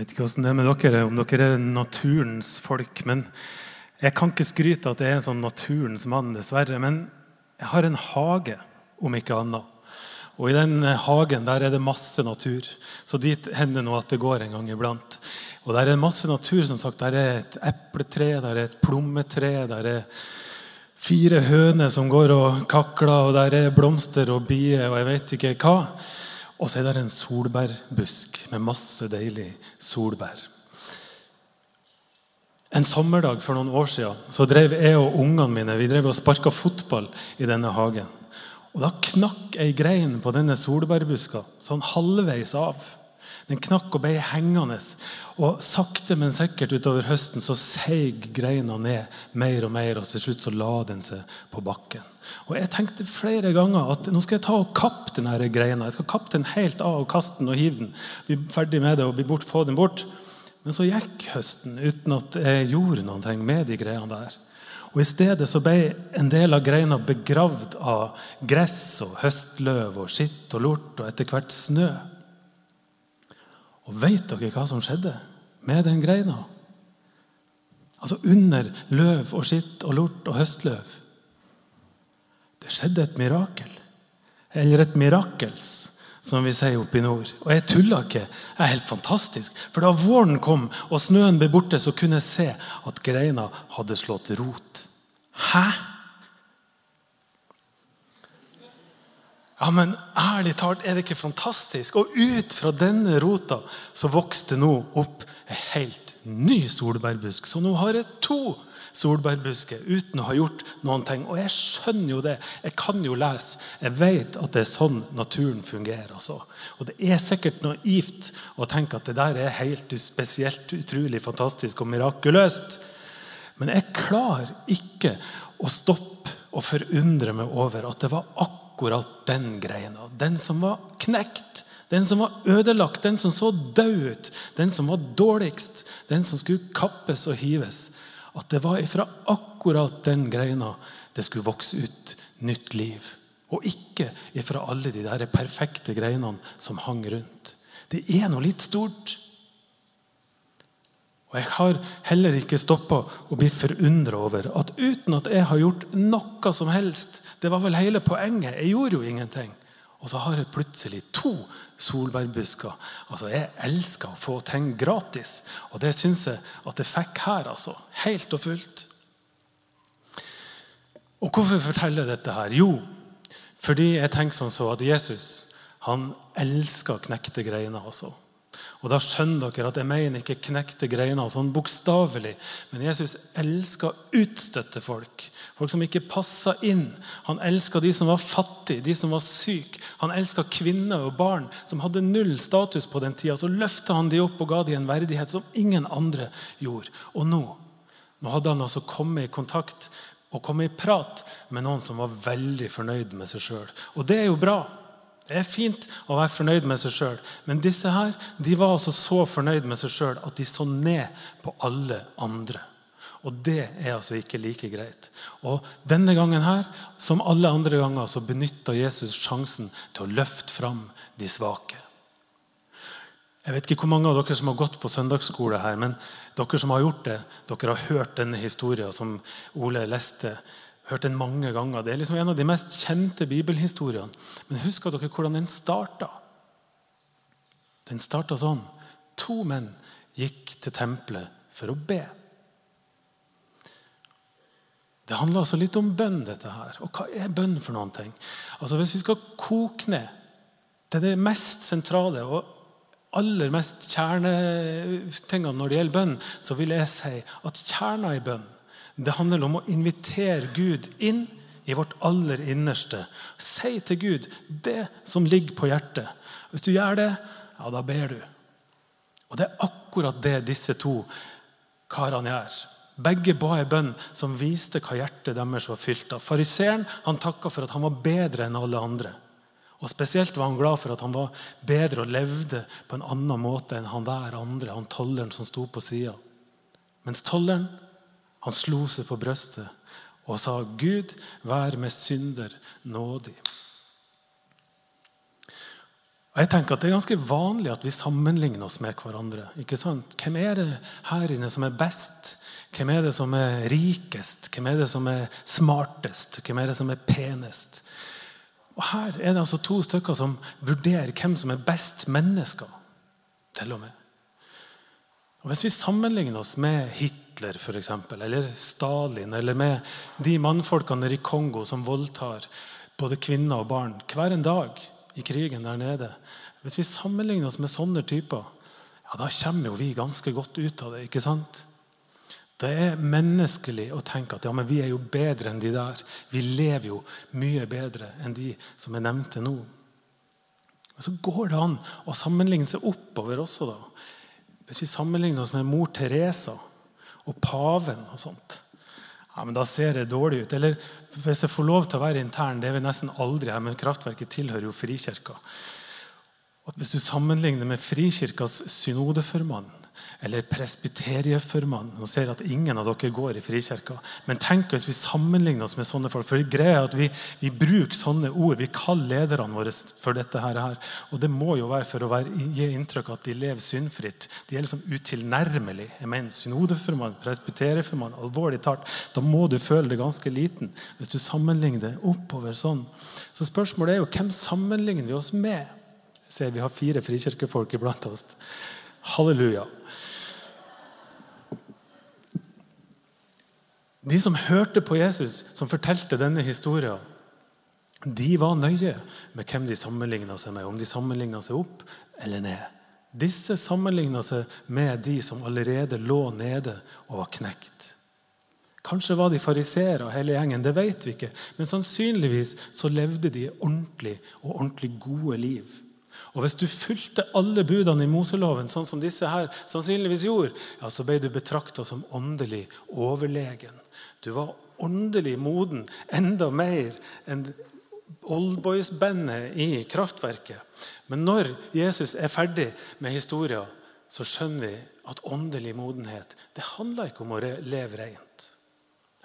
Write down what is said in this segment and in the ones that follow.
vet ikke hvordan det er med dere, om dere er naturens folk. men Jeg kan ikke skryte at jeg er en sånn naturens mann, dessverre. Men jeg har en hage, om ikke annet. Og i den hagen der er det masse natur. Så dit hender nå at det går en gang iblant. Og der er masse natur. som sagt. Der er et epletre, der er et plommetre, der er fire høner som går og kakler, og der er blomster og bier og jeg vet ikke hva. Og så er det en solbærbusk med masse deilig solbær. En sommerdag for noen år siden så drev jeg og ungene mine vi drev og sparka fotball i denne hagen. Og Da knakk ei grein på denne solbærbuska sånn halvveis av. Den knakk og ble hengende. Og Sakte, men sikkert utover høsten så seig greina ned mer og mer. Og til slutt så la den seg på bakken. Og Jeg tenkte flere ganger at nå skal jeg ta og kappe denne greina. Jeg skal kappe den helt av og kaste den og hive den. Bli ferdig med det og bort, få den bort. Men så gikk høsten uten at jeg gjorde noe med de greiene der. Og I stedet så ble en del av greina begravd av gress og høstløv og skitt og lort og etter hvert snø. Og vet dere hva som skjedde med den greina? Altså under løv og skitt og lort og høstløv. Det skjedde et mirakel. Eller et mirakels som vi sier oppe i nord. Og jeg tuller ikke. Det er helt fantastisk. For da våren kom og snøen ble borte, så kunne jeg se at greina hadde slått rot. Hæ? Ja, men ærlig talt, er det ikke fantastisk? Og ut fra denne rota så vokste nå opp en helt ny solbærbusk. Så nå har jeg to solbærbusker uten å ha gjort noen ting. Og jeg skjønner jo det. Jeg kan jo lese. Jeg vet at det er sånn naturen fungerer. Altså. Og det er sikkert naivt å tenke at det der er helt spesielt utrolig fantastisk og mirakuløst. Men jeg klarer ikke å stoppe og forundre meg over at det var akkurat den greina. Den som var knekt. Den som var ødelagt, den som så død ut, den som var dårligst, den som skulle kappes og hives. At det var ifra akkurat den greina det skulle vokse ut nytt liv. Og ikke ifra alle de der perfekte greinene som hang rundt. Det er noe litt stort. Og Jeg har heller ikke stoppa å bli forundra over at uten at jeg har gjort noe som helst Det var vel hele poenget. Jeg gjorde jo ingenting. Og så har jeg plutselig to solbærbusker. Altså, Jeg elsker å få ting gratis, og det syns jeg at jeg fikk her. altså. Helt og fullt. Og Hvorfor forteller jeg dette her? Jo, fordi jeg tenker sånn så at Jesus han elsker knekte greiner. altså. Og da skjønner dere at jeg mener ikke knekte greiner sånn bokstavelig. Men Jesus elska utstøtte folk. Folk som ikke passa inn. Han elska de som var fattige, de som var syke. Han elska kvinner og barn som hadde null status på den tida. Så løfta han de opp og ga de en verdighet som ingen andre gjorde. Og nå, nå hadde han altså kommet i kontakt og kommet i prat med noen som var veldig fornøyd med seg sjøl. Og det er jo bra. Det er fint å være fornøyd med seg sjøl, men disse her, de var altså så fornøyd med seg sjøl at de så ned på alle andre. Og det er altså ikke like greit. Og Denne gangen her, som alle andre ganger, så benytta Jesus sjansen til å løfte fram de svake. Jeg vet ikke hvor mange av dere som har gått på søndagsskole her, men dere som har gjort det, dere har hørt denne historien som Ole leste hørt den mange ganger. Det er liksom en av de mest kjente bibelhistoriene. Men husker dere hvordan den starta? Den starta sånn. To menn gikk til tempelet for å be. Det handler altså litt om bønn. dette her. Og hva er bønn for noen ting? Altså Hvis vi skal koke ned til det mest sentrale og aller mest kjernetingene når det gjelder bønn, så vil jeg si at kjerna i bønn det handler om å invitere Gud inn i vårt aller innerste. Si til Gud det som ligger på hjertet. Hvis du gjør det, ja, da ber du. Og Det er akkurat det disse to karene gjør. Begge ba en bønn som viste hva hjertet deres var fylt av. Fariseeren takka for at han var bedre enn alle andre. Og Spesielt var han glad for at han var bedre og levde på en annen måte enn han der andre, han tolleren som sto på sida. Mens tolleren han slo seg på brøstet og sa, 'Gud, vær med synder nådig'. Jeg tenker at Det er ganske vanlig at vi sammenligner oss med hverandre. ikke sant? Hvem er det her inne som er best? Hvem er det som er rikest? Hvem er det som er smartest? Hvem er det som er penest? Og Her er det altså to stykker som vurderer hvem som er best mennesker. til og med. Og Hvis vi sammenligner oss med Hitler for eksempel, eller Stalin eller med de mannfolkene i Kongo som voldtar både kvinner og barn hver en dag i krigen der nede Hvis vi sammenligner oss med sånne typer, ja, da kommer jo vi ganske godt ut av det. ikke sant? Det er menneskelig å tenke at ja, men vi er jo bedre enn de der. Vi lever jo mye bedre enn de som er nevnte nå. Men så går det an å sammenligne seg oppover også. da. Hvis vi sammenligner oss med mor Teresa og paven og sånt, ja, men da ser det dårlig ut. Eller hvis jeg får lov til å være intern, det er vi nesten aldri her, men Kraftverket tilhører jo Frikirka. Og hvis du sammenligner med Frikirkas synodeformann eller presbyterieformann Nå ser jeg at ingen av dere går i Frikirka. Men tenk hvis vi sammenligner oss med sånne folk. For det greia er at vi, vi, bruker sånne ord. Vi kaller lederne våre for dette her. Og det må jo være for å være, gi inntrykk av at de lever syndfritt. De er liksom utilnærmelige. Jeg mener, Synodeformann, presbyterieformann, alvorlig talt. Da må du føle deg ganske liten hvis du sammenligner det oppover sånn. Så spørsmålet er jo hvem sammenligner vi oss med? Jeg ser vi har fire frikirkefolk iblant oss. Halleluja. De som hørte på Jesus, som fortalte denne historien, de var nøye med hvem de sammenligna seg med. Om de sammenligna seg opp eller ned. Disse sammenligna seg med de som allerede lå nede og var knekt. Kanskje var de fariseere hele gjengen, det vet vi ikke. Men sannsynligvis så levde de ordentlig og ordentlig gode liv. Og Hvis du fulgte alle budene i Moseloven, sånn som disse her sannsynligvis gjorde, ja, så ble du betrakta som åndelig overlegen. Du var åndelig moden enda mer enn oldboys-bandet i Kraftverket. Men når Jesus er ferdig med historien, så skjønner vi at åndelig modenhet det handler ikke om å leve rent.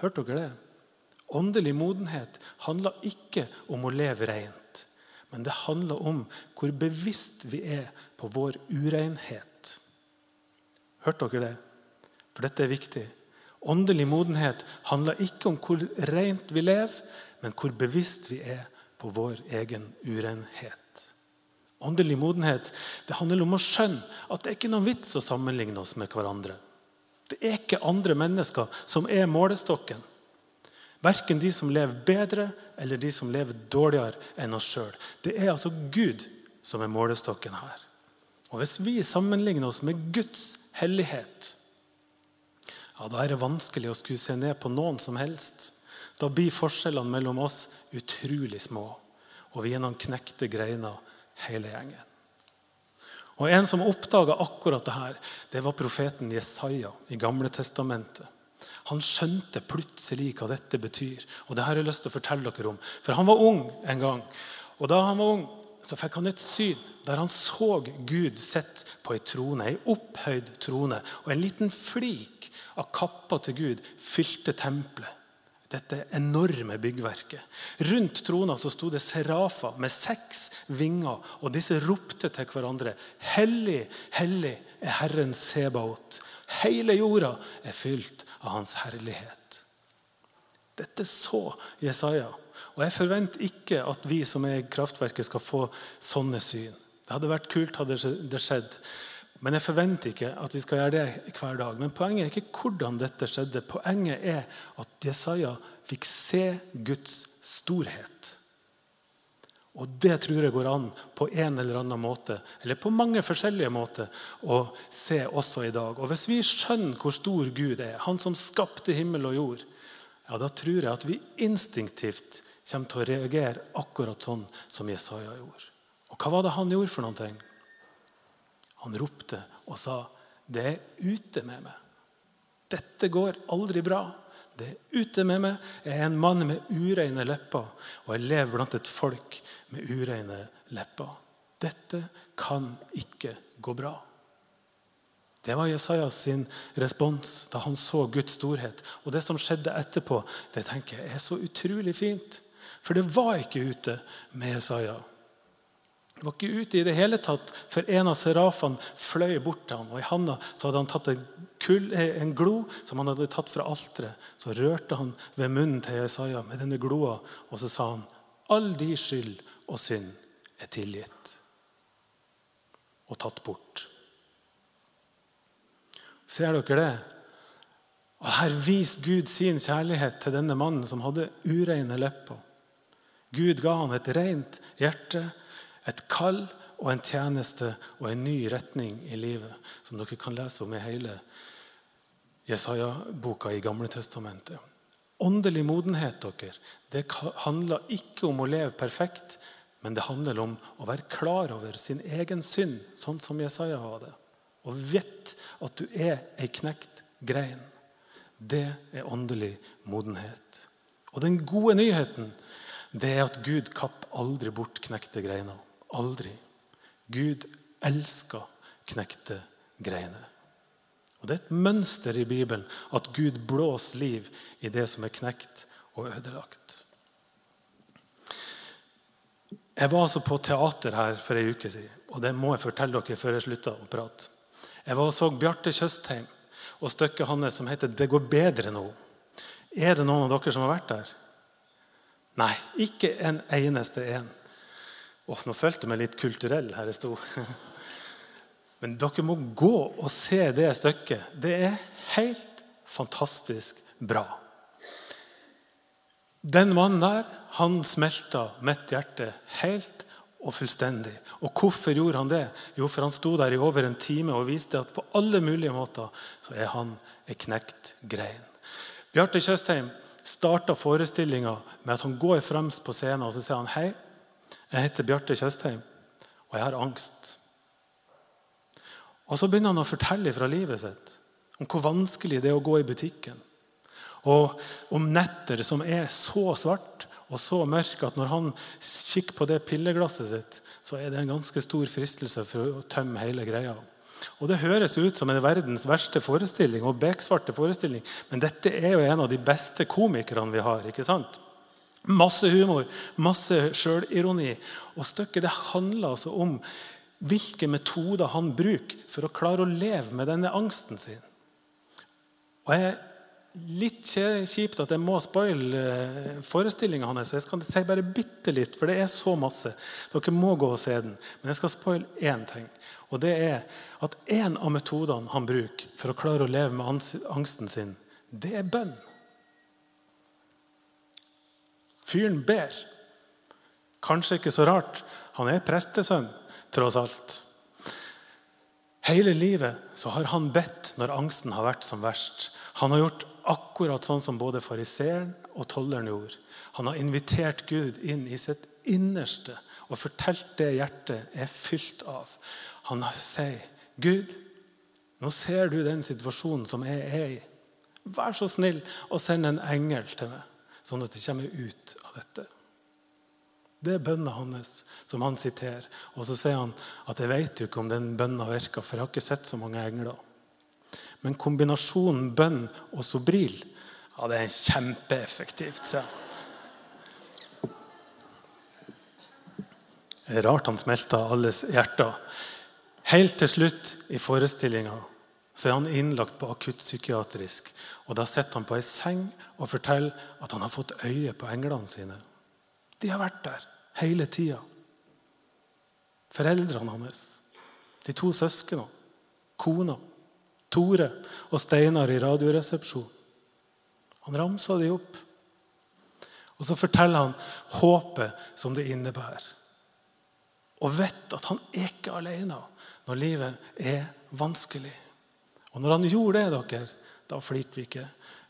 Hørte dere det? Åndelig modenhet handler ikke om å leve rent. Men det handler om hvor bevisst vi er på vår urenhet. Hørte dere det? For dette er viktig. Åndelig modenhet handler ikke om hvor rent vi lever, men hvor bevisst vi er på vår egen urenhet. Åndelig modenhet det handler om å skjønne at det er ikke noen vits å sammenligne oss med hverandre. Det er ikke andre mennesker som er målestokken. Verken de som lever bedre, eller de som lever dårligere enn oss sjøl. Det er altså Gud som er målestokken her. Og Hvis vi sammenligner oss med Guds hellighet, ja, da er det vanskelig å skulle se ned på noen som helst. Da blir forskjellene mellom oss utrolig små. Og vi er noen knekte greiner, hele gjengen. Og En som oppdaga akkurat det her, det var profeten Jesaja i Gamle Testamentet. Han skjønte plutselig hva dette betyr. Og det har jeg lyst til å fortelle dere om. For han var ung en gang. Og da han var ung, så fikk han et syn der han så Gud sett på ei trone, ei opphøyd trone. Og en liten flik av kappa til Gud fylte tempelet. Dette enorme byggverket. Rundt trona så sto det serafer med seks vinger, og disse ropte til hverandre. Hellig, hellig er Herren Sebaot. Hele jorda er fylt av hans herlighet. Dette så Jesaja. Og Jeg forventer ikke at vi som er i kraftverket, skal få sånne syn. Det hadde vært kult hadde det skjedd. Men jeg forventer ikke at vi skal gjøre det hver dag. Men poenget er ikke hvordan dette skjedde. Poenget er at Jesaja fikk se Guds storhet. Og det tror jeg går an på en eller annen måte, eller på mange forskjellige måter, å se også i dag. Og Hvis vi skjønner hvor stor Gud er, han som skapte himmel og jord, ja, da tror jeg at vi instinktivt kommer til å reagere akkurat sånn som Jesaja gjorde. Og hva var det han gjorde for noe? Han ropte og sa, 'Det er ute med meg.' Dette går aldri bra. Det er ute med meg. Jeg er en mann med ureine lepper, og jeg lever blant et folk med ureine lepper. Dette kan ikke gå bra. Det var Jesajas sin respons da han så Guds storhet. Og det som skjedde etterpå, det tenker jeg er så utrolig fint. For det var ikke ute med Jesaja. Var ikke ute i det hele tatt for en av serafene fløy bort til ham. Og I handa hadde han tatt en, kull, eh, en glo som han hadde tatt fra alteret. Så rørte han ved munnen til Jesaja med denne gloa, og så sa han, all de skyld og synd er tilgitt og tatt bort. Ser dere det? Og Her viser Gud sin kjærlighet til denne mannen som hadde ureine lepper. Gud ga han et rent hjerte et kall og en tjeneste og en ny retning i livet, som dere kan lese om i hele Jesaja-boka i Gamle Testamentet. Åndelig modenhet dere, det handler ikke om å leve perfekt, men det handler om å være klar over sin egen synd, sånn som Jesaja var det. Og vet at du er ei knekt grein. Det er åndelig modenhet. Og den gode nyheten det er at Gud kapper aldri bort knekte greiner. Aldri. Gud elsker knekte greiner. Og Det er et mønster i Bibelen at Gud blåser liv i det som er knekt og ødelagt. Jeg var altså på teater her for ei uke siden, og det må jeg fortelle dere før jeg slutter å prate. Jeg var og så Bjarte Tjøstheim og stykket hans som heter 'Det går bedre nå'. Er det noen av dere som har vært der? Nei, ikke en eneste en. Oh, nå følte jeg meg litt kulturell her jeg sto. Men dere må gå og se det stykket. Det er helt fantastisk bra. Den mannen der han smelta mitt hjerte helt og fullstendig. Og hvorfor gjorde han det? Jo, for han sto der i over en time og viste at på alle mulige måter så er han ei knekt grein. Bjarte Tjøstheim starta forestillinga med at han går fremst på scenen og så sier han, hei, jeg heter Bjarte Tjøstheim, og jeg har angst. Og Så begynner han å fortelle fra livet sitt om hvor vanskelig det er å gå i butikken. Og om netter som er så svart og så mørke at når han kikker på det pilleglasset sitt, så er det en ganske stor fristelse for å tømme hele greia. Og Det høres ut som en verdens verste forestilling og beksvarte forestilling, men dette er jo en av de beste komikerne vi har. ikke sant? Masse humor, masse sjølironi. Og stykket det handler altså om hvilke metoder han bruker for å klare å leve med denne angsten sin. Og jeg er Litt kjipt at jeg må spoile eh, forestillinga hans. Jeg skal si bare bitte litt, for det er så masse. Dere må gå og se den. Men jeg skal spoile én ting. Og det er at en av metodene han bruker for å klare å leve med angsten sin, det er bønn. Fyren ber. Kanskje ikke så rart. Han er prestesønn, tross alt. Hele livet så har han bedt når angsten har vært som verst. Han har gjort akkurat sånn som både fariseeren og tolleren gjorde. Han har invitert Gud inn i sitt innerste og fortalt det hjertet er fylt av. Han sier, 'Gud, nå ser du den situasjonen som jeg er i. Vær så snill å sende en engel til meg.' Sånn at det kommer ut av dette. Det er bønna hans som han siterer. Og så sier han at jeg vet jo ikke om den bønna virker, for jeg har ikke sett så mange engler. Men kombinasjonen bønn og sobril ja, det er kjempeeffektivt. sier han. Det er rart han smelter alles hjerter. Helt til slutt i forestillinga så er han innlagt på akuttpsykiatrisk. Og Da sitter han på ei seng og forteller at han har fått øye på englene sine. De har vært der hele tida. Foreldrene hans, de to søsknene, kona, Tore og Steinar i Radioresepsjonen. Han ramsa de opp. Og så forteller han håpet som det innebærer. Og vet at han er ikke alene når livet er vanskelig. Og når han gjorde det, dere, da flirte vi ikke,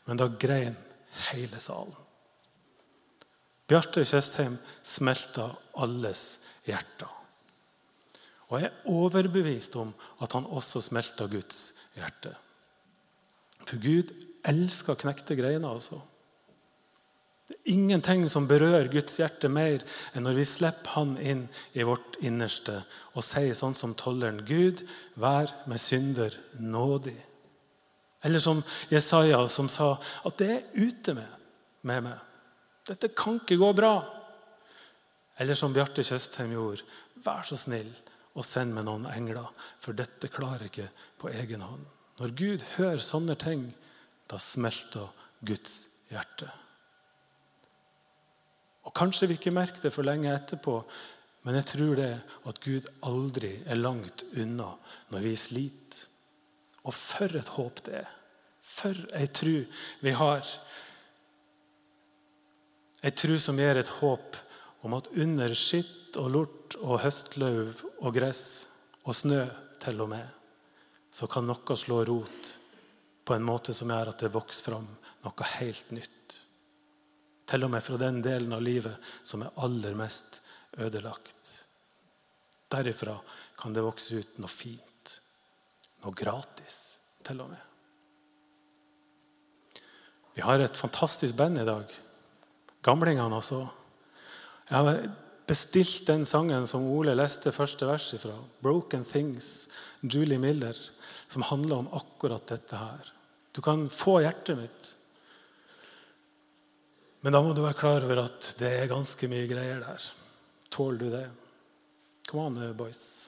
men da grein hele salen. Bjarte Tjøstheim smelta alles hjerter. Og jeg er overbevist om at han også smelta Guds hjerte. For Gud elsker knekte greiner. altså. Det er ingenting som berører Guds hjerte mer enn når vi slipper Han inn i vårt innerste og sier sånn som tolleren Gud, vær med synder nådig. Eller som Jesaja, som sa at det er ute med, med meg. Dette kan ikke gå bra. Eller som Bjarte Tjøstheim gjorde. vær så snill og send meg noen engler, for dette klarer jeg ikke på egen hånd. Når Gud hører sånne ting, da smelter Guds hjerte. Og Kanskje vi ikke merker det for lenge etterpå, men jeg tror det at Gud aldri er langt unna når vi sliter. Og for et håp det er! For ei tru vi har. Ei tru som gir et håp om at under skitt og lort og høstløv og gress og snø til og med, så kan noe slå rot på en måte som gjør at det vokser fram noe helt nytt. Til og med fra den delen av livet som er aller mest ødelagt. Derifra kan det vokse ut noe fint. Noe gratis, til og med. Vi har et fantastisk band i dag. Gamlingene, altså. Jeg har bestilt den sangen som Ole leste første vers fra. 'Broken Things', Julie Miller, som handler om akkurat dette her. Du kan få hjertet mitt. Men da må du være klar over at det er ganske mye greier der. Tåler du det? Come on, boys.